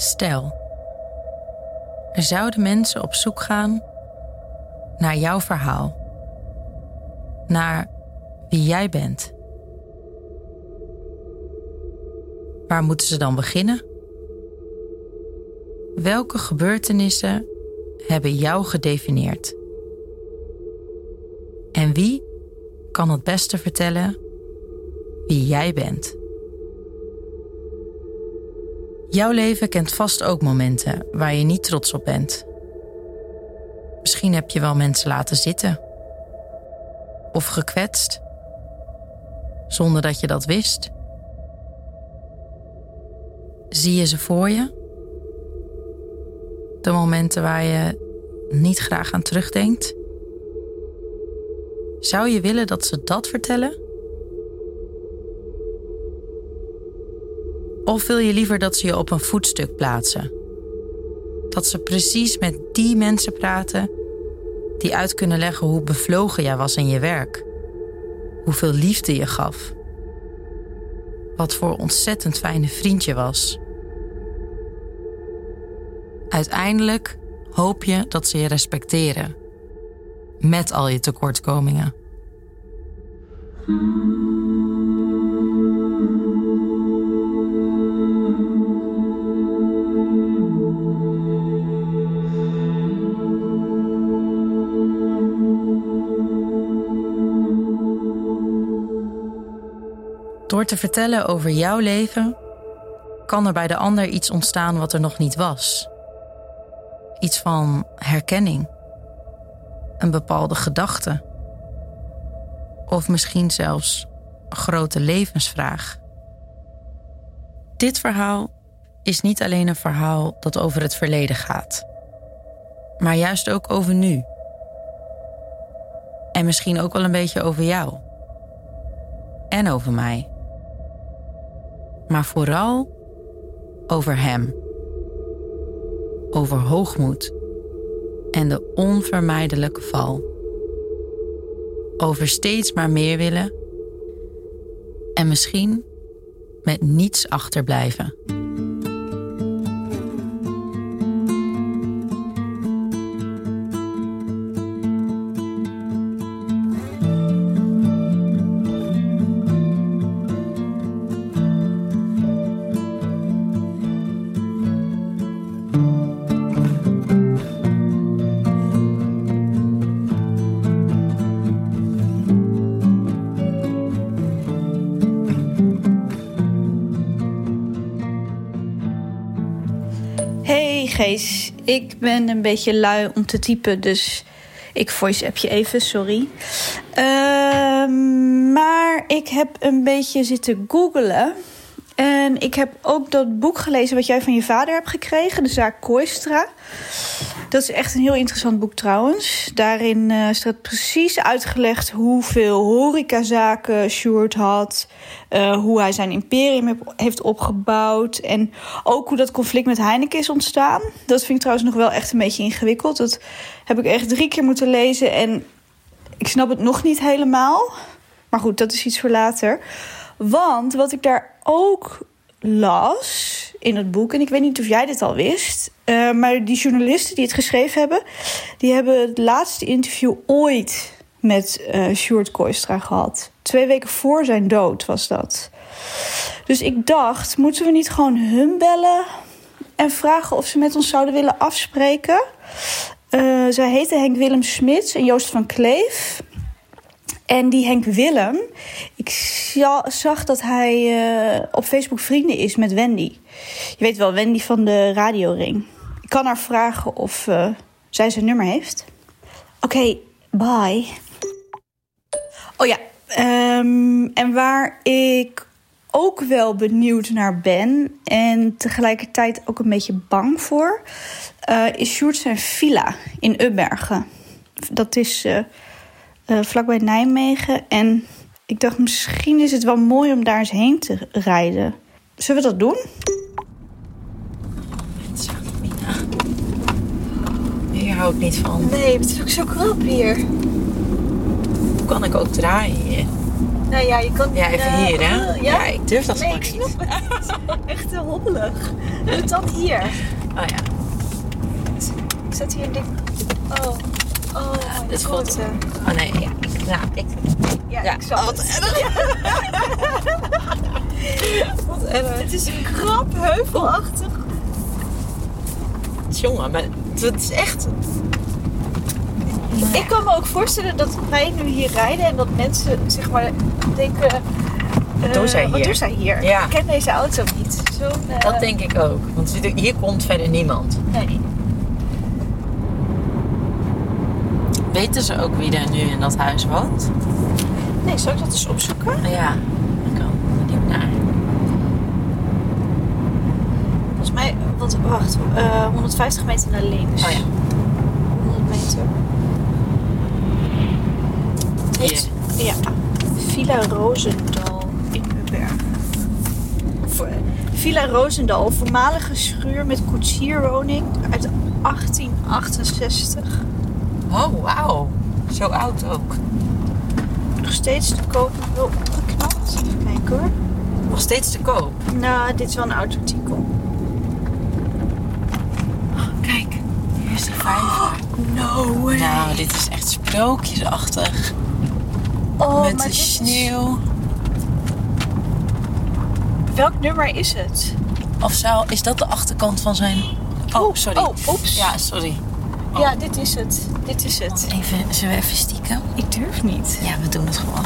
Stel, er zouden mensen op zoek gaan naar jouw verhaal, naar wie jij bent. Waar moeten ze dan beginnen? Welke gebeurtenissen hebben jou gedefinieerd? En wie kan het beste vertellen wie jij bent? Jouw leven kent vast ook momenten waar je niet trots op bent. Misschien heb je wel mensen laten zitten. Of gekwetst. Zonder dat je dat wist. Zie je ze voor je? De momenten waar je niet graag aan terugdenkt? Zou je willen dat ze dat vertellen? Of wil je liever dat ze je op een voetstuk plaatsen? Dat ze precies met die mensen praten die uit kunnen leggen hoe bevlogen jij was in je werk, hoeveel liefde je gaf, wat voor ontzettend fijne vriend je was. Uiteindelijk hoop je dat ze je respecteren, met al je tekortkomingen. Door te vertellen over jouw leven kan er bij de ander iets ontstaan wat er nog niet was. Iets van herkenning, een bepaalde gedachte, of misschien zelfs een grote levensvraag. Dit verhaal is niet alleen een verhaal dat over het verleden gaat, maar juist ook over nu. En misschien ook wel een beetje over jou. En over mij maar vooral over Hem. Over hoogmoed en de onvermijdelijke val. Over steeds maar meer willen en misschien met niets achterblijven. Gees. Ik ben een beetje lui om te typen, dus ik voice-app je even, sorry. Ehm, maar ik heb een beetje zitten googelen. En ik heb ook dat boek gelezen wat jij van je vader hebt gekregen, de zaak Koistra. Dat is echt een heel interessant boek trouwens. Daarin uh, staat precies uitgelegd hoeveel horecazaken Sjoerd had. Uh, hoe hij zijn imperium heeft opgebouwd. En ook hoe dat conflict met Heineken is ontstaan. Dat vind ik trouwens nog wel echt een beetje ingewikkeld. Dat heb ik echt drie keer moeten lezen. En ik snap het nog niet helemaal. Maar goed, dat is iets voor later. Want wat ik daar ook las in het boek, en ik weet niet of jij dit al wist, uh, maar die journalisten die het geschreven hebben, die hebben het laatste interview ooit met uh, Sjoerd Koistra gehad. Twee weken voor zijn dood was dat. Dus ik dacht, moeten we niet gewoon hun bellen en vragen of ze met ons zouden willen afspreken? Uh, zij heten Henk Willem Smits en Joost van Kleef. En die Henk Willem, ik zag dat hij uh, op Facebook vrienden is met Wendy. Je weet wel, Wendy van de radioring. Ik kan haar vragen of uh, zij zijn nummer heeft. Oké, bye. Oh ja, um, en waar ik ook wel benieuwd naar ben en tegelijkertijd ook een beetje bang voor, uh, is Sjoerd zijn villa in Ubbergen. Dat is uh, vlakbij Nijmegen. En ik dacht, misschien is het wel mooi om daar eens heen te rijden. Zullen we dat doen? Hier hou ik niet van. Nee, het is ook zo krap hier. Kan ik ook draaien hier? Nou ja, je kan... Ja, even hier, hè? Ja? ja? ik durf dat nee, gewoon ik niet. snap het. Echt heel hobbelig. Doe dat hier. Oh ja. Ik zet hier een ding... Oh. Oh, Ja, dit voelt... korte. Oh nee, ja. Ik, nou, ik... Ja, Ja, ik snap oh, het. wat erg. Wat erg. Het is een krap, heuvelachtig. Jongen, maar het is echt... Ik kan me ook voorstellen dat wij nu hier rijden en dat mensen zeg maar denken. eh, Wat doen zij Wat hier? doen zij hier? Ja. Ik ken deze auto niet. Eh, Dat denk ik ook. Want hier komt verder niemand. Nee. Weten ze ook wie er nu in dat huis woont? Nee, zal ik dat eens opzoeken? Ja, ik kan benieuwd naar. Volgens mij, want wacht, eh 150 meter naar links. Oh ja. 100 meter. Hier. Ja. Villa Roosendal in Uberg. Voor- Villa Roosendal, voormalige schuur met koetsierwoning uit 1868. Oh, wauw. Zo oud ook. Nog steeds te koop, wel opgeknapt. Even kijken hoor. Nog steeds te koop. Nou, dit is wel een oud artikel. Kijk, hier is de vijver. No way. Nou, dit is echt sprookjesachtig. oh, Met de dit is- sneeuw. Welk nummer is het? Of zou, is dat de achterkant van zijn... Oh, sorry. Oh, oeps. Ja, sorry. Ja, dit is het. Dit is het. Even, zullen we even stiekem? Ik durf niet. Ja, we doen het gewoon.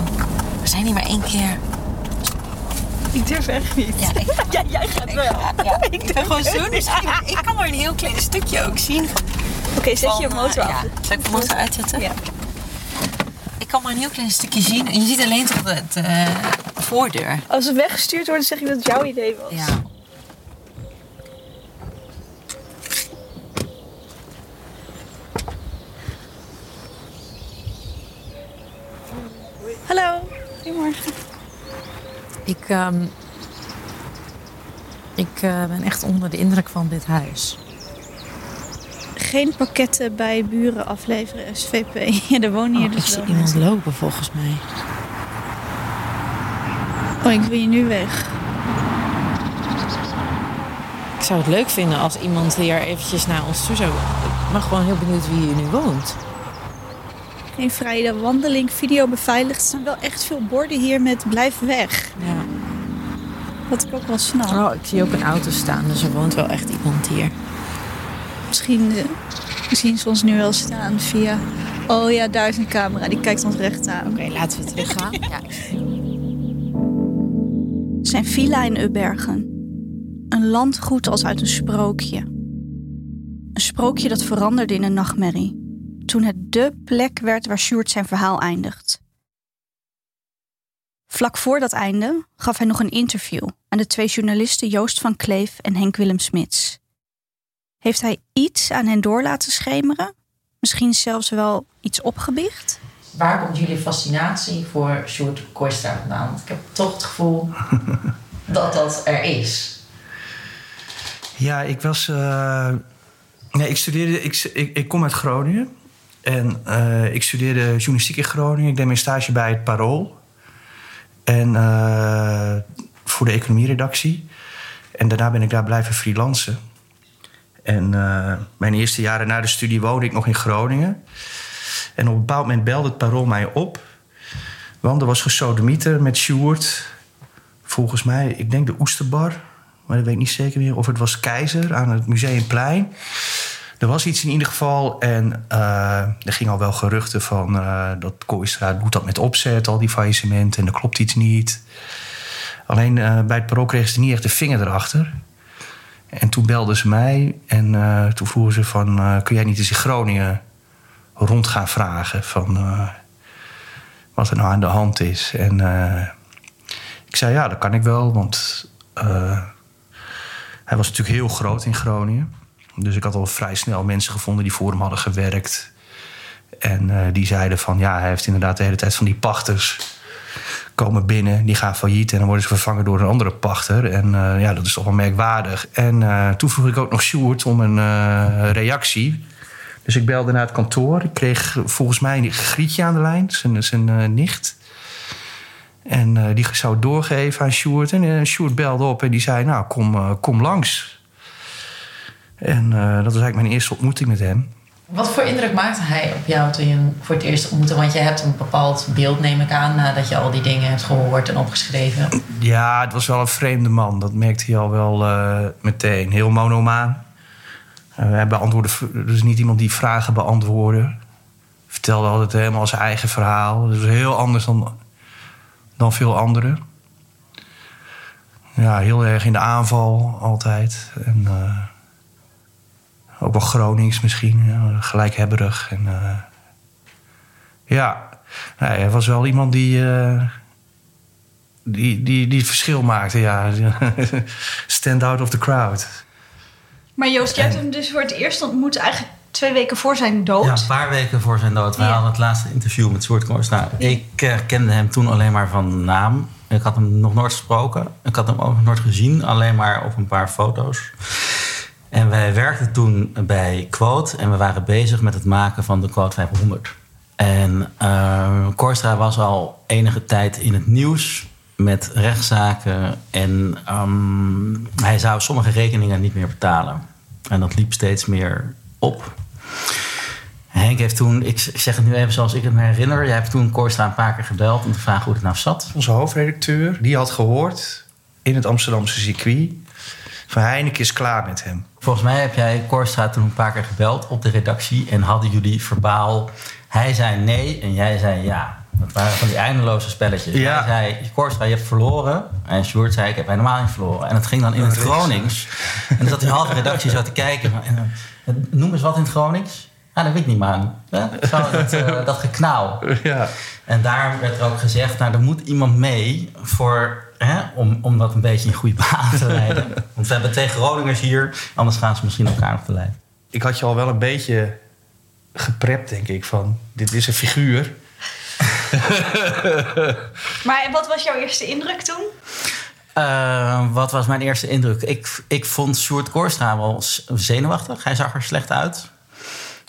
We zijn hier maar één keer. Ik durf echt niet. Ja, ik, Ja, jij gaat wel. ja, ik ben gewoon zo nieuwsgierig. Ik kan maar een heel klein stukje ook zien. Oké, zet je van, motor eh, af. Ja. Zal ik de motor uitzetten? Ja. Ik kan maar een heel klein stukje zien. En je ziet alleen toch de, de voordeur. Als het weggestuurd wordt, dan zeg je dat het jouw idee was. Ja. Hallo. Goedemorgen. Ik, ehm, ik eh, ben echt onder de indruk van dit huis. Geen pakketten bij buren afleveren, SVP. Ja, er wonen hier Oh, ik dus zie wel iemand lopen volgens mij. Oh, ik wil je nu weg. Ik zou het leuk vinden als iemand hier eventjes naar ons toe zou... Ik ben gewoon heel benieuwd wie hier nu woont. Geen vrije wandeling, video beveiligd. Er staan wel echt veel borden hier met blijf weg. Ja. Wat ik ook wel snap. Oh, ik zie ook een auto staan, dus er woont wel echt iemand hier. Misschien eh, zien ze ons nu wel staan via... Oh ja, daar is een camera. Die kijkt ons recht aan. Oké, laten we teruggaan. Ja. Zijn villa in Ubbergen. Een landgoed als uit een sprookje. Een sprookje dat veranderde in een nachtmerrie. Toen het dé plek werd waar Sjoerd zijn verhaal eindigt. Vlak voor dat einde gaf hij nog een interview aan de twee journalisten Joost van Kleef en Henk Willem Smits. Heeft hij iets aan hen door laten schemeren? Misschien zelfs wel iets opgebiecht? Waar komt jullie fascinatie voor Sjoerd Kooistra vandaan? Want ik heb toch het gevoel dat dat er is. Ja, ik was. eh, nee, ik studeerde. Ik, ik, ik kom uit Groningen. En eh, ik studeerde journalistiek in Groningen. Ik deed mijn stage bij het Parool. En eh, voor de economieredactie. En daarna ben ik daar blijven freelancen. En eh, mijn eerste jaren na de studie woonde ik nog in Groningen. En op een bepaald moment belde het Parool mij op. Want er was gesodemieter met Sjoerd. Volgens mij, ik denk de Oesterbar. Maar dat weet ik niet zeker meer. Of het was Keizer aan het Museumplein. Er was iets in ieder geval. En eh, er ging al wel geruchten van eh, dat Kooistra doet dat met opzet, al die faillissementen. En er klopt iets niet. Alleen eh, bij het parool kregen ze niet echt de vinger erachter. En toen belden ze mij. En toen vroegen ze van, kun jij niet eens in Groningen rond gaan vragen van... wat er nou aan de hand is. En ik zei, ja, dat kan ik wel, want hij was natuurlijk heel groot in Groningen. Dus ik had al vrij snel mensen gevonden die voor hem hadden gewerkt. En eh, die zeiden van, ja, hij heeft inderdaad de hele tijd van die pachters komen binnen, die gaan failliet en dan worden ze vervangen door een andere pachter. En eh, ja, dat is toch wel merkwaardig. En uh, toen vroeg ik ook nog Sjoerd om een reactie. Dus ik belde naar het kantoor. Ik kreeg volgens mij een Grietje aan de lijn, zijn, zijn nicht. En die zou doorgeven aan Sjoerd. En Sjoerd belde op en die zei, nou, kom, kom langs. En dat was eigenlijk mijn eerste ontmoeting met hem. Wat voor indruk maakte hij op jou toen je hem voor het eerst ontmoette? Want je hebt een bepaald beeld, neem ik aan, nadat je al die dingen hebt gehoord en opgeschreven. Ja, het was wel een vreemde man. Dat merkte hij al wel uh, meteen. Heel monomaan. Uh, hij beantwoordde, dus niet iemand die vragen beantwoordde. Vertelde altijd helemaal zijn eigen verhaal. Dus heel anders dan, dan veel anderen. Ja, heel erg in de aanval altijd. En, uh, ook wel Gronings misschien, ja, gelijkhebberig. En, uh, ja, nee, hij was wel iemand die, uh, die, die, die het verschil maakte. Ja. Stand out of the crowd. Maar Joost, jij hebt hem dus voor het eerst ontmoet eigenlijk twee weken voor zijn dood. Ja, een paar weken voor zijn dood. We ja. hadden het laatste interview met Soort Koors. Nou, ik uh, kende hem toen alleen maar van naam. Ik had hem nog nooit gesproken. Ik had hem ook nog nooit gezien, alleen maar op een paar foto's. En wij werkten toen bij Quote en we waren bezig met het maken van de Quote 500. En uh, Korstra was al enige tijd in het nieuws met rechtszaken. En um, hij zou sommige rekeningen niet meer betalen. En dat liep steeds meer op. Henk heeft toen, ik zeg het nu even zoals ik het me herinner. Jij hebt toen Korstra een paar keer gebeld om te vragen hoe het nou zat. Onze hoofdredacteur, die had gehoord in het Amsterdamse circuit van Heineken is klaar met hem. Volgens mij heb jij Korstra toen een paar keer gebeld op de redactie en hadden jullie verbaal. Hij zei nee en jij zei ja. Dat waren van die eindeloze spelletjes. Ja. Hij zei, Korstra, je hebt verloren. En Sjoerd zei, ik heb helemaal niet verloren. En het ging dan in het Gronings. En dan zat die halve redactie zo te kijken. En, noem eens wat in het Gronings. Ja, dat weet ik niet, man. Ja, zo, dat, uh, dat geknauw. Ja. En daar werd er ook gezegd, nou, er moet iemand mee voor Hè? Om, om dat een beetje in goede baan te leiden. Want we hebben twee Groningers hier, anders gaan ze misschien elkaar nog te lijf. Ik had je al wel een beetje geprept, denk ik, van dit is een figuur. maar wat was jouw eerste indruk toen? Uh, wat was mijn eerste indruk? Ik, ik vond Sjoerd Korstra wel zenuwachtig. Hij zag er slecht uit.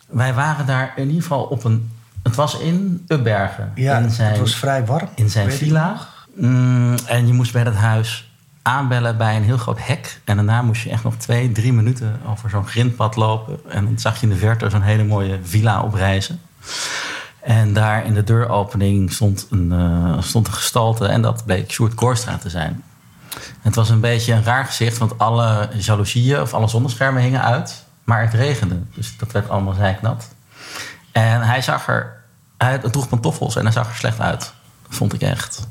Wij waren daar in ieder geval op een... Het was in Ubbergen. Ja, in zijn, het was vrij warm. In zijn villa. Mm, en je moest bij dat huis aanbellen bij een heel groot hek. En daarna moest je echt nog twee, drie minuten over zo'n grindpad lopen. En dan zag je in de verte zo'n hele mooie villa oprijzen. En daar in de deuropening stond een, uh, stond een gestalte. En dat bleek Sjoerd Korstra te zijn. Het was een beetje een raar gezicht, want alle jaloezieën of alle zonneschermen hingen uit. Maar het regende, dus dat werd allemaal zeiknat. En hij zag er... Hij droeg pantoffels en hij zag er slecht uit. Vond ik echt.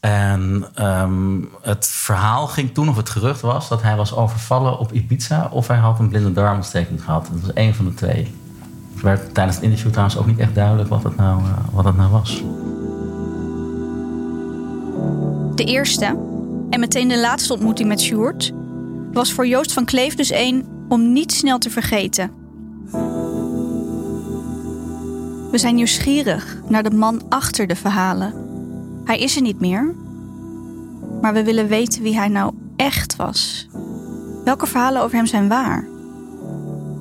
En um, het verhaal ging toen, of het gerucht was, dat hij was overvallen op Ibiza of hij had een blinde darmontsteking gehad. Dat was één van de twee. Het werd tijdens het interview trouwens ook niet echt duidelijk wat het nou, uh, wat het nou was. De eerste en meteen de laatste ontmoeting met Sjoerd was voor Joost van Kleef dus één om niet snel te vergeten. We zijn nieuwsgierig naar de man achter de verhalen. Hij is er niet meer, maar we willen weten wie hij nou echt was. Welke verhalen over hem zijn waar?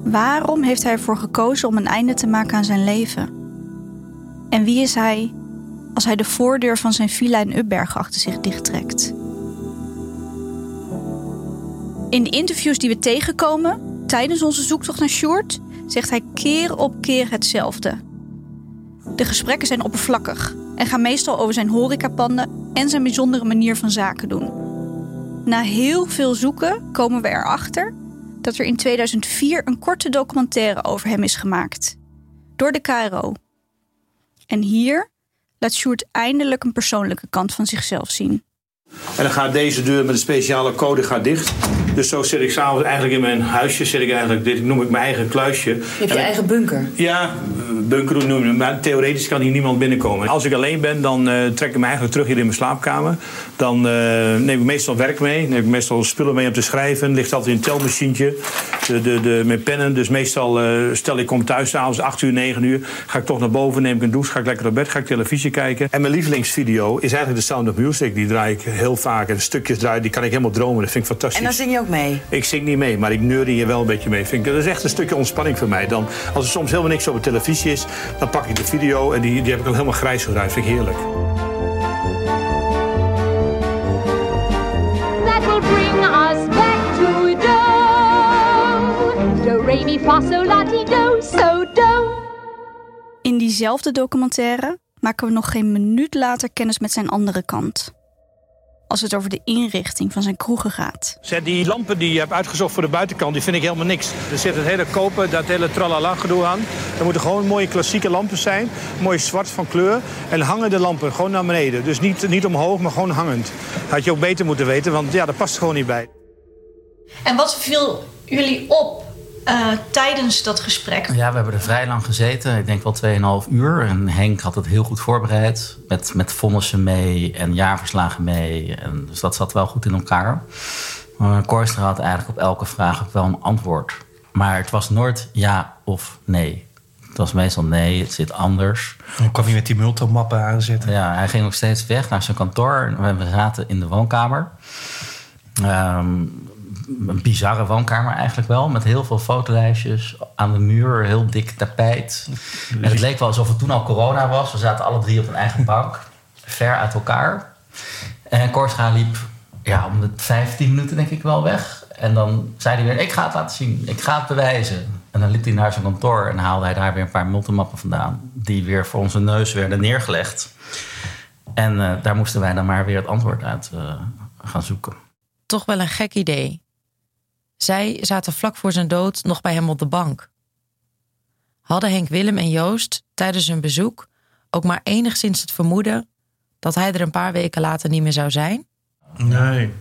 Waarom heeft hij ervoor gekozen om een einde te maken aan zijn leven? En wie is hij als hij de voordeur van zijn villa in Ubbergen achter zich dichttrekt? In de interviews die we tegenkomen tijdens onze zoektocht naar Sjoerd zegt hij keer op keer hetzelfde. De gesprekken zijn oppervlakkig en gaan meestal over zijn horecapanden en zijn bijzondere manier van zaken doen. Na heel veel zoeken komen we erachter dat er in 2004 een korte documentaire over hem is gemaakt. Door de KRO. En hier laat Sjoerd eindelijk een persoonlijke kant van zichzelf zien. En dan gaat deze deur met een speciale code gaat dicht. Dus zo zit ik s'avonds eigenlijk in mijn huisje, zit ik eigenlijk, dit noem ik mijn eigen kluisje. Je hebt je eigen bunker. Ja, bunker noemen we maar theoretisch kan hier niemand binnenkomen. Als ik alleen ben, dan uh, trek ik me eigenlijk terug hier in mijn slaapkamer. Dan uh, neem ik meestal werk mee, neem ik meestal spullen mee om te schrijven. Ligt altijd in een telmachientje, de, de, de, met pennen. Dus meestal, uh, stel ik kom thuis s'avonds 8 uur, 9 uur, ga ik toch naar boven, neem ik een douche, ga ik lekker op bed, ga ik televisie kijken. En mijn lievelingsvideo is eigenlijk de Sound of Music. Die draai ik heel vaak en stukjes draai, die kan ik helemaal dromen. Dat vind ik fantastisch. En dan zing je ook mee? Ik zing niet mee, maar ik neur hier wel een beetje mee. Vind ik, dat is echt een stukje ontspanning voor mij. Dan, als er soms helemaal niks op de televisie is, dan pak ik de video en die, die heb ik dan helemaal grijs gedraaid. Vind ik heerlijk. That will bring us back to do. Do, re, mi, fa, sol, la, ti, do, so, do. In diezelfde documentaire maken we nog geen minuut later kennis met zijn andere kant als het over de inrichting van zijn kroegen gaat. Zet die lampen die je hebt uitgezocht voor de buitenkant, die vind ik helemaal niks. Er zit het hele kopen, dat hele tralala gedoe aan. Er moeten gewoon mooie klassieke lampen zijn, mooi zwart van kleur. En hangen de lampen gewoon naar beneden. Dus niet, niet omhoog, maar gewoon hangend. Had je ook beter moeten weten, want ja, dat past gewoon niet bij. En wat viel jullie op uh, tijdens dat gesprek? Ja, we hebben er vrij lang gezeten. Ik denk wel 2,5 uur. En Henk had het heel goed voorbereid. Met, met vonnissen mee en jaarverslagen mee. En dus dat zat wel goed in elkaar. Uh, Korstra had eigenlijk op elke vraag ook wel een antwoord. Maar het was nooit ja of nee. Het was meestal nee, het zit anders. Dan kwam hij met die multimappen aanzetten. Ja, hij ging ook steeds weg naar zijn kantoor. We zaten in de woonkamer. Um, een bizarre woonkamer eigenlijk wel. Met heel veel fotolijstjes aan de muur, heel dik tapijt. En het leek wel alsof het toen al corona was. We zaten alle drie op een eigen bank, ver uit elkaar. En Korscha liep ja, om de 15 minuten denk ik wel weg. En dan zei hij weer, ik ga het laten zien, ik ga het bewijzen. En dan liep hij naar zijn kantoor en haalde hij daar weer een paar multimappen vandaan. Die weer voor onze neus werden neergelegd. En uh, daar moesten wij dan maar weer het antwoord uit uh, gaan zoeken. Toch wel een gek idee. Zij zaten vlak voor zijn dood nog bij hem op de bank. Hadden Henk Willem en Joost tijdens hun bezoek ook maar enigszins het vermoeden dat hij er een paar weken later niet meer zou zijn? Nee.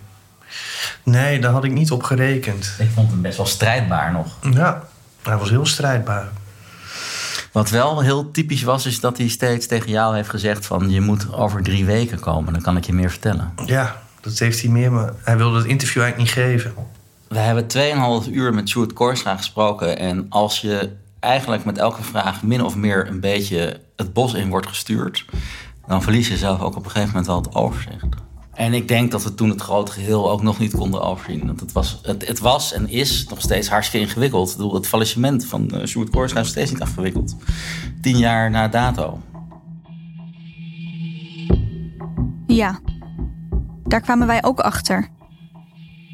Nee, daar had ik niet op gerekend. Ik vond hem best wel strijdbaar nog. Ja, hij was heel strijdbaar. Wat wel heel typisch was, is dat hij steeds tegen jou heeft gezegd van... je moet over drie weken komen, dan kan ik je meer vertellen. Ja, dat heeft hij meer, maar hij wilde het interview eigenlijk niet geven. We hebben 2,5 uur met Sjoerd Korstra gesproken. En als je eigenlijk met elke vraag min of meer een beetje het bos in wordt gestuurd... dan verlies je zelf ook op een gegeven moment wel het overzicht. En ik denk dat we toen het grote geheel ook nog niet konden overzien. Want het was, het, het was en is nog steeds hartstikke ingewikkeld. Bedoel, het fallissement van uh, Sjoerd is steeds niet afgewikkeld. Tien jaar na dato. Ja, daar kwamen wij ook achter.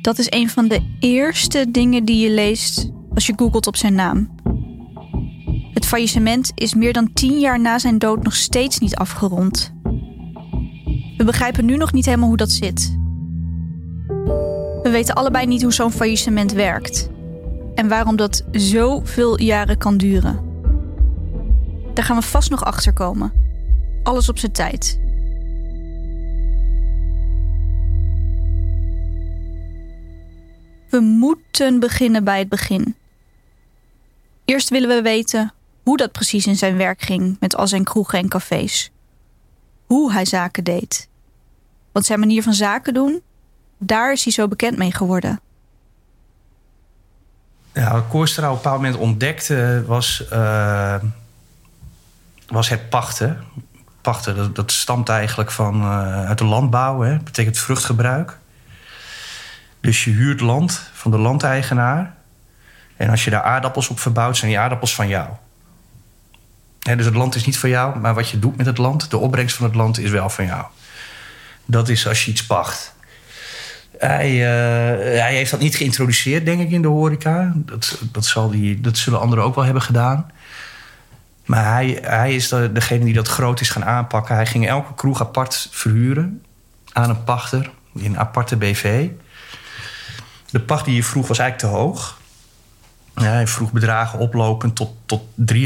Dat is een van de eerste dingen die je leest als je googelt op zijn naam. Het faillissement is meer dan tien jaar na zijn dood nog steeds niet afgerond. We begrijpen nu nog niet helemaal hoe dat zit. We weten allebei niet hoe zo'n faillissement werkt en waarom dat zoveel jaren kan duren. Daar gaan we vast nog achter komen. Alles op zijn tijd. We moeten beginnen bij het begin. Eerst willen we weten hoe dat precies in zijn werk ging met al zijn kroegen en cafés. Hoe hij zaken deed. Want zijn manier van zaken doen, daar is hij zo bekend mee geworden. Ja, wat Koorstra op een bepaald moment ontdekte was, uh, was het pachten. Pachten, dat, dat stamt eigenlijk van, uh, uit de landbouw. Dat betekent vruchtgebruik. Dus je huurt land van de landeigenaar. En als je daar aardappels op verbouwt, zijn die aardappels van jou. dus het land is niet van jou, maar wat je doet met het land, de opbrengst van het land is wel van jou. Dat is als je iets pacht. Hij, uh, hij heeft dat niet geïntroduceerd, denk ik, in de horeca. Dat, dat, zal die, dat zullen anderen ook wel hebben gedaan. Maar hij, hij is de, degene die dat groot is gaan aanpakken. Hij ging elke kroeg apart verhuren aan een pachter in een aparte BV. De pacht die je vroeg was eigenlijk te hoog. Ja, hij vroeg bedragen oplopend tot, tot 33%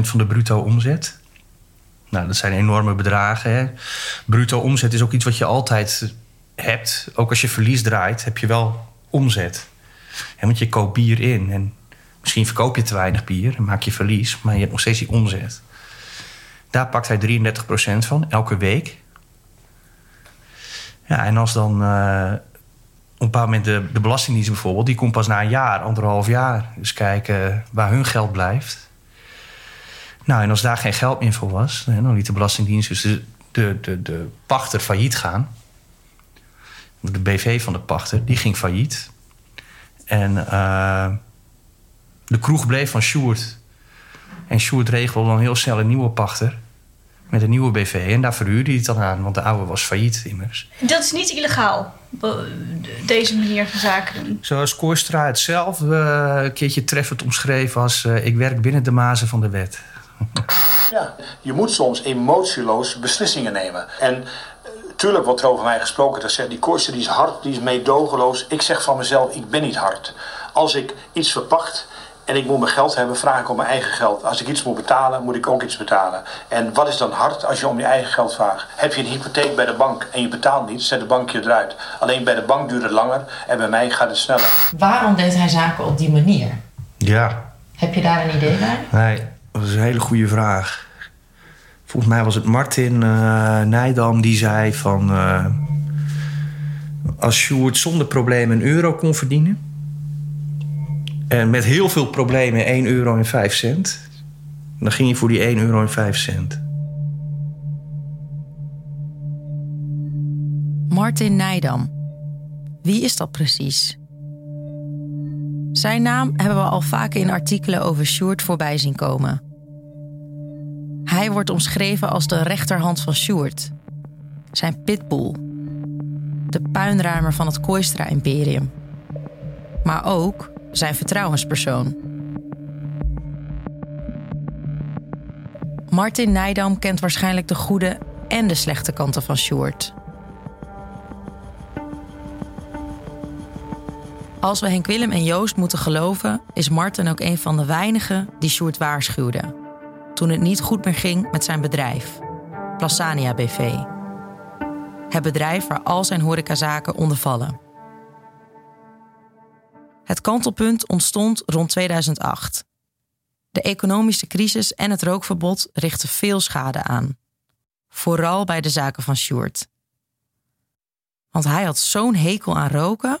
van de bruto omzet. Nou, dat zijn enorme bedragen. Hè. Bruto omzet is ook iets wat je altijd hebt. Ook als je verlies draait, heb je wel omzet. Want je koopt bier in en misschien verkoop je te weinig bier en maak je verlies, maar je hebt nog steeds die omzet. Daar pakt hij 33% van, elke week. Ja, en als dan eh, een bepaald moment de, de Belastingdienst bijvoorbeeld... die komt pas na een jaar, anderhalf jaar. Dus kijken waar hun geld blijft. Nou, en als daar geen geld meer voor was... dan liet de Belastingdienst dus de, de, de, de pachter failliet gaan. De BV van de pachter, die ging failliet. En eh, de kroeg bleef van Sjoerd. En Sjoerd regelde dan heel snel een nieuwe pachter... met een nieuwe BV. En daar verhuurde hij het dan aan, want de oude was failliet immers. Dat is niet illegaal, deze manier van zaken doen. Zoals Kooistra het zelf eh, een keertje treffend omschreven als... eh, ik werk binnen de mazen van de wet. Ja, je moet soms emotieloos beslissingen nemen. En eh, tuurlijk wordt er over mij gesproken. Dat zegt die Kooister die is hard, die is meedogenloos. Ik zeg van mezelf, ik ben niet hard. Als ik iets verpacht en ik moet mijn geld hebben, vraag ik om mijn eigen geld. Als ik iets moet betalen, moet ik ook iets betalen. En wat is dan hard als je om je eigen geld vraagt? Heb je een hypotheek bij de bank en je betaalt niet, zet de bank je eruit. Alleen bij de bank duurt het langer en bij mij gaat het sneller. Waarom deed hij zaken op die manier? Ja, Heb je daar een idee bij? nee, dat is een hele goede vraag. Volgens mij was het Martin eh Nijdam die zei van... eh, als Sjoerd zonder problemen een euro kon verdienen... en met heel veel problemen 1 euro en 5 cent... dan ging hij voor die 1 euro en 5 cent. Martin Nijdam. Wie is dat precies? Zijn naam hebben we al vaker in artikelen over Sjoerd voorbij zien komen. Hij wordt omschreven als de rechterhand van Sjoerd. Zijn pitbull. De puinruimer van het Kooistra-imperium. Maar ook zijn vertrouwenspersoon. Martin Nijdam kent waarschijnlijk de goede en de slechte kanten van Sjoerd. Als we Henk Willem en Joost moeten geloven, is Martin ook een van de weinigen die Sjoerd waarschuwde. Toen het niet goed meer ging met zijn bedrijf, Plasania BV. Het bedrijf waar al zijn horecazaken onder vallen. Het kantelpunt ontstond rond 2008. De economische crisis en het rookverbod richtten veel schade aan. Vooral bij de zaken van Sjoerd. Want hij had zo'n hekel aan roken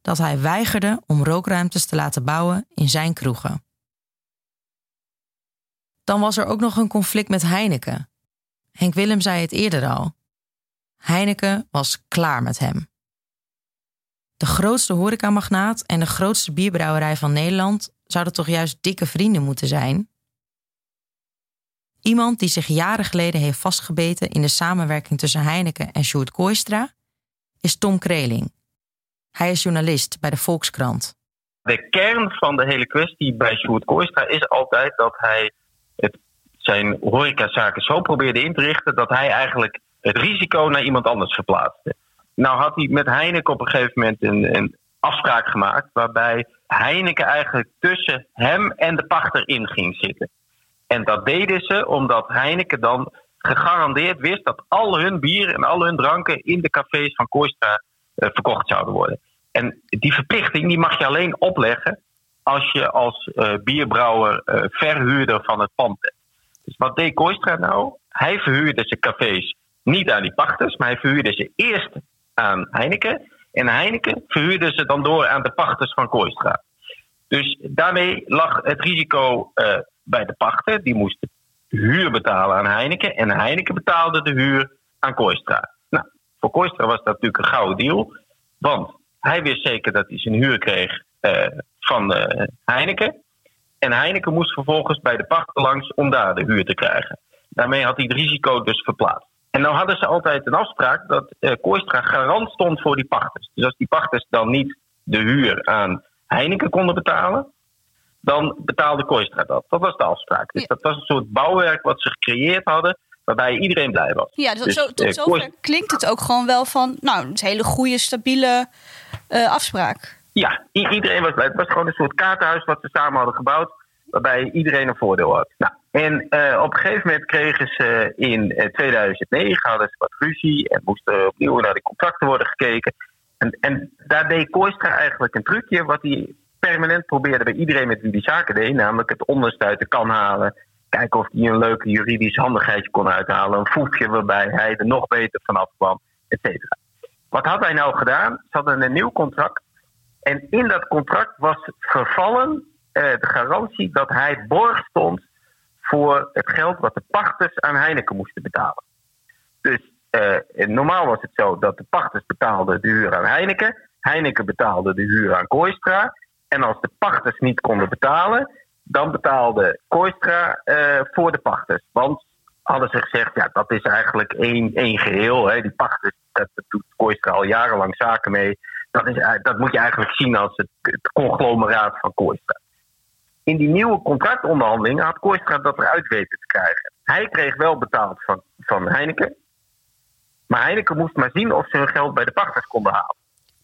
dat hij weigerde om rookruimtes te laten bouwen in zijn kroegen. Dan was er ook nog een conflict met Heineken. Henk Willem zei het eerder al. Heineken was klaar met hem. De grootste horecamagnaat en de grootste bierbrouwerij van Nederland zouden toch juist dikke vrienden moeten zijn? Iemand die zich jaren geleden heeft vastgebeten in de samenwerking tussen Heineken en Sjoerd Kooistra is Tom Kreling. Hij is journalist bij de Volkskrant. De kern van de hele kwestie bij Sjoerd Kooistra is altijd dat hij het, zijn horecazaken zo probeerde in te richten dat hij eigenlijk het risico naar iemand anders verplaatste. Nou had hij met Heineken op een gegeven moment een, een afspraak gemaakt waarbij Heineken eigenlijk tussen hem en de pachter in ging zitten. En dat deden ze omdat Heineken dan gegarandeerd wist dat al hun bier en al hun dranken in de cafés van Kooistra eh, verkocht zouden worden. En die verplichting die mag je alleen opleggen als je als eh, bierbrouwer eh, verhuurder van het pand bent. Dus wat deed Kooistra nou? Hij verhuurde zijn cafés niet aan die pachters, maar hij verhuurde ze eerst aan Heineken. En Heineken verhuurde ze dan door aan de pachters van Kooistra. Dus daarmee lag het risico eh, bij de pachter. Die moest de huur betalen aan Heineken. En Heineken betaalde de huur aan Kooistra. Nou, voor Kooistra was dat natuurlijk een gouden deal. Want hij wist zeker dat hij zijn huur kreeg eh, van eh, Heineken. En Heineken moest vervolgens bij de pachter langs om daar de huur te krijgen. Daarmee had hij het risico dus verplaatst. En nou hadden ze altijd een afspraak dat eh Kooistra garant stond voor die pachters. Dus als die pachters dan niet de huur aan Heineken konden betalen, dan betaalde Kooistra dat. Dat was de afspraak. Dus dat was een soort bouwwerk wat ze gecreëerd hadden, waarbij iedereen blij was. Ja, dus, Dus, zo, tot eh, zover klinkt het ook gewoon wel van... nou, een hele goede, stabiele eh, afspraak. Ja, iedereen was blij. Het was gewoon een soort kaartenhuis wat ze samen hadden gebouwd, waarbij iedereen een voordeel had. Nou, en eh, op een gegeven moment kregen ze in eh, 2009 hadden ze wat ruzie en moesten opnieuw naar de contracten worden gekeken. En, en daar deed Kooistra eigenlijk een trucje wat hij permanent probeerde bij iedereen met wie die zaken deed. Namelijk het onderste uit de kan halen. Kijken of hij een leuke juridisch handigheidje kon uithalen. Een voetje waarbij hij er nog beter vanaf kwam, et cetera. Wat had hij nou gedaan? Ze hadden een nieuw contract. En in dat contract was vervallen eh, de garantie dat hij borg stond voor het geld wat de pachters aan Heineken moesten betalen. Dus eh, normaal was het zo dat de pachters betaalden de huur aan Heineken. Heineken betaalde de huur aan Kooistra. En als de pachters niet konden betalen, dan betaalde Kooistra eh, voor de pachters. Want hadden ze gezegd, ja, dat is eigenlijk één, één geheel. Hè. Die pachters, dat, doet Kooistra al jarenlang zaken mee. Dat, is, dat moet je eigenlijk zien als het, het conglomeraat van Kooistra. In die nieuwe contractonderhandelingen had Kooistra dat eruit weten te krijgen. Hij kreeg wel betaald van, van Heineken. Maar Heineken moest maar zien of ze hun geld bij de pachters konden halen.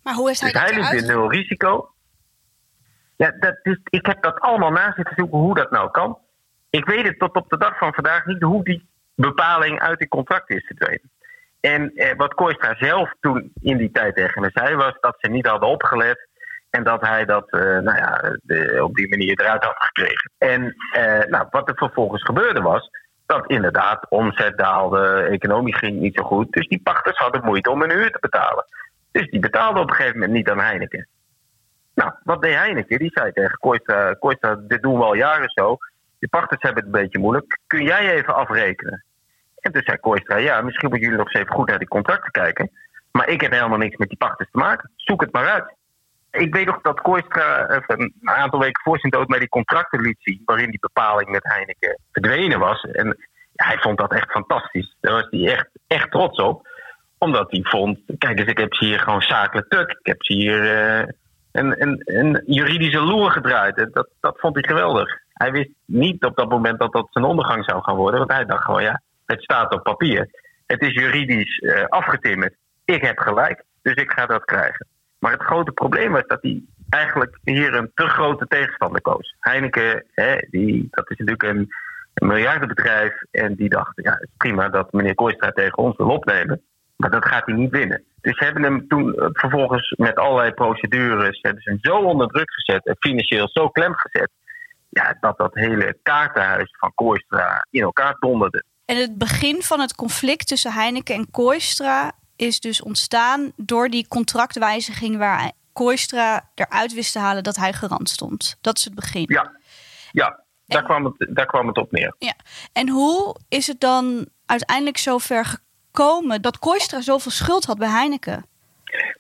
Maar hoe heeft hij Dus hij dat liep eruit? in nul risico. Ja, dat is, ik heb dat allemaal na zitten zoeken hoe dat nou kan. Ik weet het tot op de dag van vandaag niet hoe die bepaling uit het contract is verdwenen. En eh, wat Kooistra zelf toen in die tijd tegen me zei, was dat ze niet hadden opgelet. En dat hij dat eh, nou ja, op die manier eruit had gekregen. En eh, nou, wat er vervolgens gebeurde was. Dat inderdaad omzet daalde, economie ging niet zo goed. Dus die pachters hadden moeite om hun huur te betalen. Dus die betaalden op een gegeven moment niet aan Heineken. Nou, wat deed Heineken? Die zei tegen Kooistra dit doen we al jaren zo. De pachters hebben het een beetje moeilijk. Kun jij even afrekenen? En toen zei Kooistra, ja, misschien moeten jullie nog eens even goed naar die contracten kijken. Maar ik heb helemaal niks met die pachters te maken. Zoek het maar uit. Ik weet nog dat Kooistra eh, een aantal weken voor zijn dood mij die contracten liet zien... waarin die bepaling met Heineken verdwenen was. En hij vond dat echt fantastisch. Daar was hij echt, echt trots op. Omdat hij vond, kijk eens, ik heb ze hier gewoon zakelijk tuk. Ik heb ze hier eh, een, een, een juridische loer gedraaid. En dat, dat vond hij geweldig. Hij wist niet op dat moment dat dat zijn ondergang zou gaan worden. Want hij dacht gewoon, ja, het staat op papier. Het is juridisch eh, afgetimmerd. Ik heb gelijk, dus ik ga dat krijgen. Maar het grote probleem was dat hij eigenlijk hier een te grote tegenstander koos. Heineken, hè, die, dat is natuurlijk een, miljardenbedrijf. En die dacht, ja, prima dat meneer Kooistra tegen ons wil opnemen. Maar dat gaat hij niet winnen. Dus ze hebben hem toen eh, vervolgens met allerlei procedures... hebben zo onder druk gezet en financieel zo klem gezet... Ja, dat dat hele kaartenhuis van Kooistra in elkaar donderde. En het begin van het conflict tussen Heineken en Kooistra is dus ontstaan door die contractwijziging waar Kooistra eruit wist te halen dat hij garant stond. Dat is het begin. Ja, ja daar, kwam het, daar kwam het op neer. Ja. En hoe is het dan uiteindelijk zover gekomen dat Kooistra zoveel schuld had bij Heineken?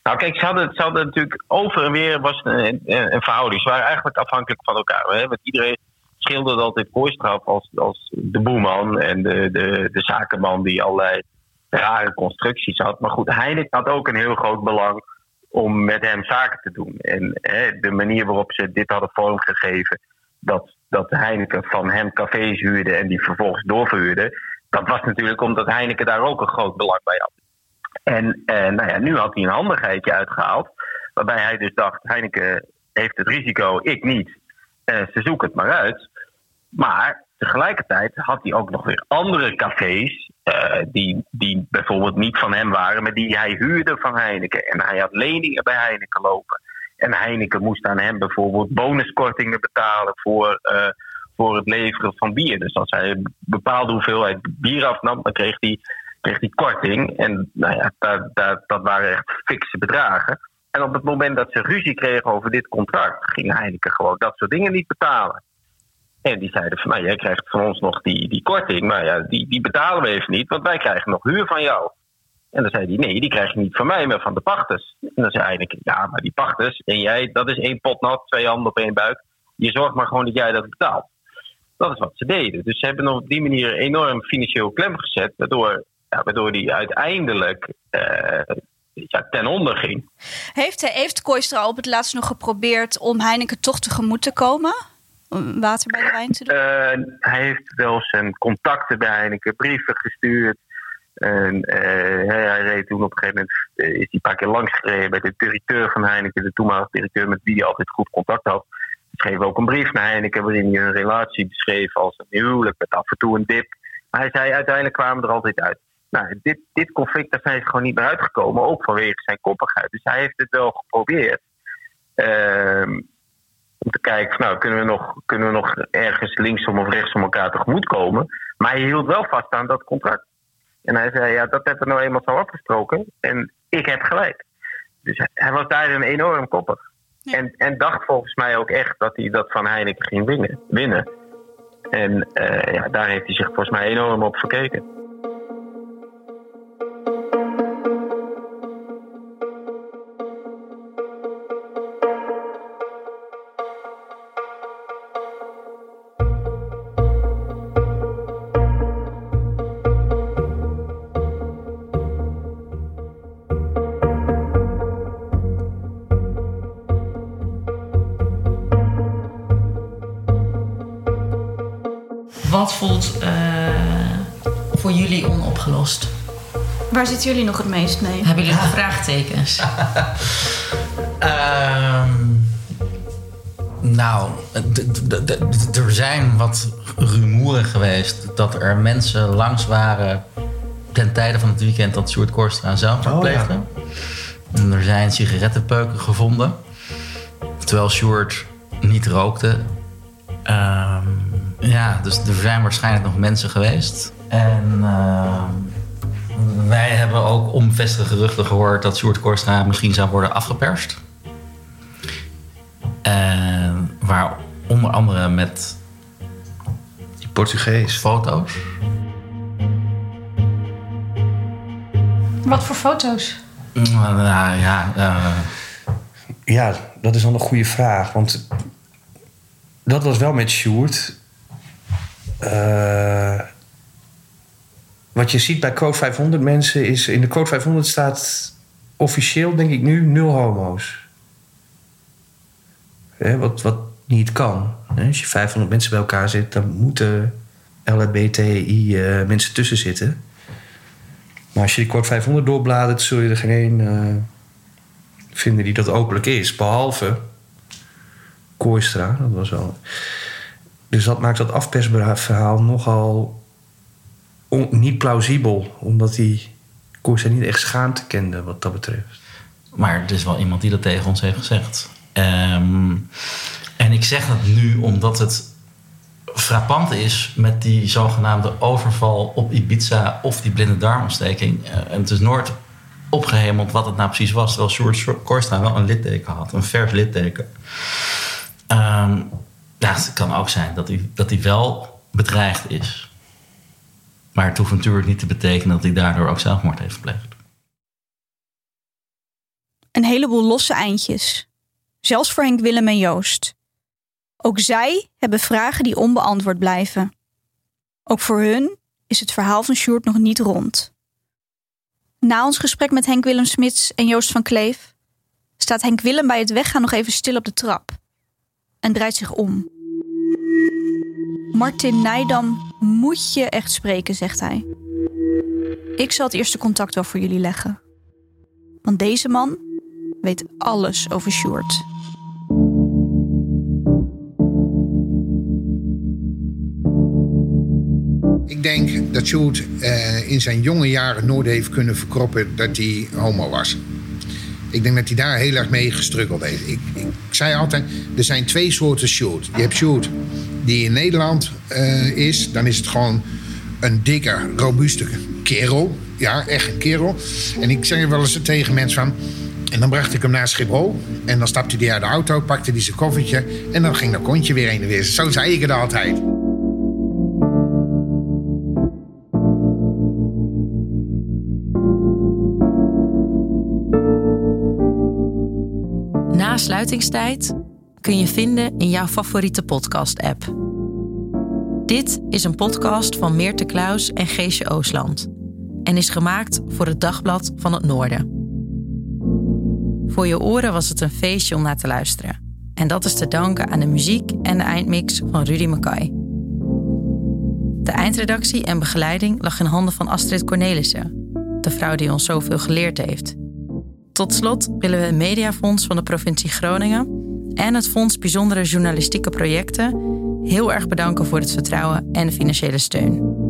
Nou, kijk, ze hadden, ze hadden natuurlijk over en weer was een, een, een verhouding. Ze waren eigenlijk afhankelijk van elkaar. Hè? Want iedereen schilderde altijd Kooistra als, als de boeman en de, de, de zakenman die allerlei rare constructies had. Maar goed, Heineken had ook een heel groot belang om met hem zaken te doen. En hè, de manier waarop ze dit hadden vormgegeven, dat, dat Heineken van hem cafés huurde en die vervolgens doorverhuurde, dat was natuurlijk omdat Heineken daar ook een groot belang bij had. En eh, nou ja, nu had hij een handigheidje uitgehaald. Waarbij hij dus dacht: Heineken heeft het risico, ik niet. Eh, ze zoeken het maar uit. Maar tegelijkertijd had hij ook nog weer andere cafés. Eh, die, die bijvoorbeeld niet van hem waren, maar die hij huurde van Heineken. En hij had leningen bij Heineken lopen. En Heineken moest aan hem bijvoorbeeld bonuskortingen betalen voor, eh, voor het leveren van bier. Dus als hij een bepaalde hoeveelheid bier afnam, dan kreeg hij kreeg hij korting. En nou ja, dat, dat, dat waren echt fikse bedragen. En op het moment dat ze ruzie kregen over dit contract, ging Heineken gewoon dat soort dingen niet betalen. En die zeiden van, nou, jij krijgt van ons nog die, die korting, maar ja, die, die betalen we even niet, want wij krijgen nog huur van jou. En dan zei hij, nee, die krijg je niet van mij, maar van de pachters. En dan zei Heineken, ja, maar die pachters en jij, dat is één pot nat, twee handen op één buik. Je zorgt maar gewoon dat jij dat betaalt. Dat is wat ze deden. Dus ze hebben op die manier enorm financieel klem gezet, waardoor ja, waardoor die uiteindelijk ja, ten onder ging. Heeft, heeft Kooistra op het laatst nog geprobeerd om Heineken toch tegemoet te komen? Water bij de wijn te doen? Uh, hij heeft wel zijn contacten bij Heineken, brieven gestuurd. En, uh, hij, hij, reed toen op een gegeven moment, is hij een paar keer langs gereden bij de directeur van Heineken, de toenmalige directeur met wie hij altijd goed contact had. Hij schreef ook een brief naar Heineken waarin hij hun relatie beschreef als een huwelijk met af en toe een dip. Maar hij zei uiteindelijk kwamen er altijd uit. Nou, dit, dit conflict, daar zijn ze gewoon niet meer uitgekomen, ook vanwege zijn koppigheid. Dus hij heeft het wel geprobeerd. Ehm, om te kijken, van, nou, kunnen we, nog, kunnen we nog ergens linksom of rechtsom elkaar tegemoet komen? Maar hij hield wel vast aan dat contract. En hij zei, ja, dat hebben we nou eenmaal zo afgesproken. En ik heb gelijk. Dus hij- hij was daarin enorm koppig. En, en dacht volgens mij ook echt dat hij dat van Heineken ging winnen. winnen. En eh, ja, daar heeft hij zich volgens mij enorm op verkeken. Wat voelt eh, voor jullie onopgelost? Waar zitten jullie nog het meest mee? Hebben jullie nog vraagtekens? Ehm, nou, er zijn wat rumoeren geweest dat er mensen langs waren ten tijde van het weekend dat Sjoerd Korstra zelfmoord Oh, pleegde. En er zijn sigarettenpeuken gevonden, terwijl Sjoerd niet rookte. Ehm, ja, dus er zijn waarschijnlijk nog mensen geweest. En ehm, wij hebben ook onbevestigde geruchten gehoord dat Sjoerd Korstra misschien zou worden afgeperst. En waar onder andere met Die Portugees. foto's. Wat voor foto's? Nou ja, eh, Ja, dat is dan een goede vraag. Want dat was wel met Sjoerd. Eh, wat je ziet bij Quote 500 mensen is... In de Quote 500 staat officieel, denk ik nu, nul homo's. Hè, wat, wat niet kan. Hè, Als je 500 mensen bij elkaar zit... dan moeten LHBTI-mensen tussen zitten. Maar als je die Quote 500 doorbladert... zul je er geen eh, vinden die dat openlijk is. Behalve Kooistra, dat was al. Dus dat maakt dat afpersverhaal nogal niet plausibel. Omdat hij Kooistra niet echt schaamte kende wat dat betreft. maar er is wel iemand die dat tegen ons heeft gezegd. Ehm, en ik zeg dat nu omdat het frappant is met die zogenaamde overval op Ibiza of die blinde darmontsteking. Eh, en het is nooit opgehemeld wat het nou precies was. Terwijl Sjoerd Korstra wel een litteken had, een vers litteken. Ehm, het kan ook zijn dat hij, dat hij wel bedreigd is. Maar het hoeft natuurlijk niet te betekenen dat hij daardoor ook zelfmoord heeft gepleegd. Een heleboel losse eindjes. Zelfs voor Henk Willem en Joost. Ook zij hebben vragen die onbeantwoord blijven. Ook voor hun is het verhaal van Sjoerd nog niet rond. Na ons gesprek met Henk Willem Smits en Joost van Kleef staat Henk Willem bij het weggaan nog even stil op de trap en draait zich om. Martin Nijdam moet je echt spreken, zegt hij. Ik zal het eerste contact wel voor jullie leggen. Want deze man weet alles over Sjoerd. Ik denk dat Sjoerd eh, in zijn jonge jaren nooit heeft kunnen verkroppen dat hij homo was. Ik denk dat hij daar heel erg mee gestruggeld heeft. Ik, ik zei altijd, er zijn twee soorten Sjoerd. Je hebt Sjoerd die in Nederland eh, is. Dan is het gewoon een dikke, robuuste kerel. Ja, echt een kerel. En ik zeg wel eens tegen mensen van... En dan bracht ik hem naar Schiphol. En dan stapte hij uit de auto, pakte hij zijn koffertje... en dan ging dat kontje weer heen en weer. Zo zei ik het altijd. Na sluitingstijd kun je vinden in jouw favoriete podcast-app. Dit is een podcast van Meerte Kluis en Geesje Oosland en is gemaakt voor het Dagblad van het Noorden. Voor je oren was het een feestje om naar te luisteren. En dat is te danken aan de muziek en de eindmix van Rudy Mackay. De eindredactie en begeleiding lag in handen van Astrid Cornelissen, de vrouw die ons zoveel geleerd heeft. Tot slot willen we het Mediafonds van de provincie Groningen en het Fonds Bijzondere Journalistieke Projecten heel erg bedanken voor het vertrouwen en de financiële steun.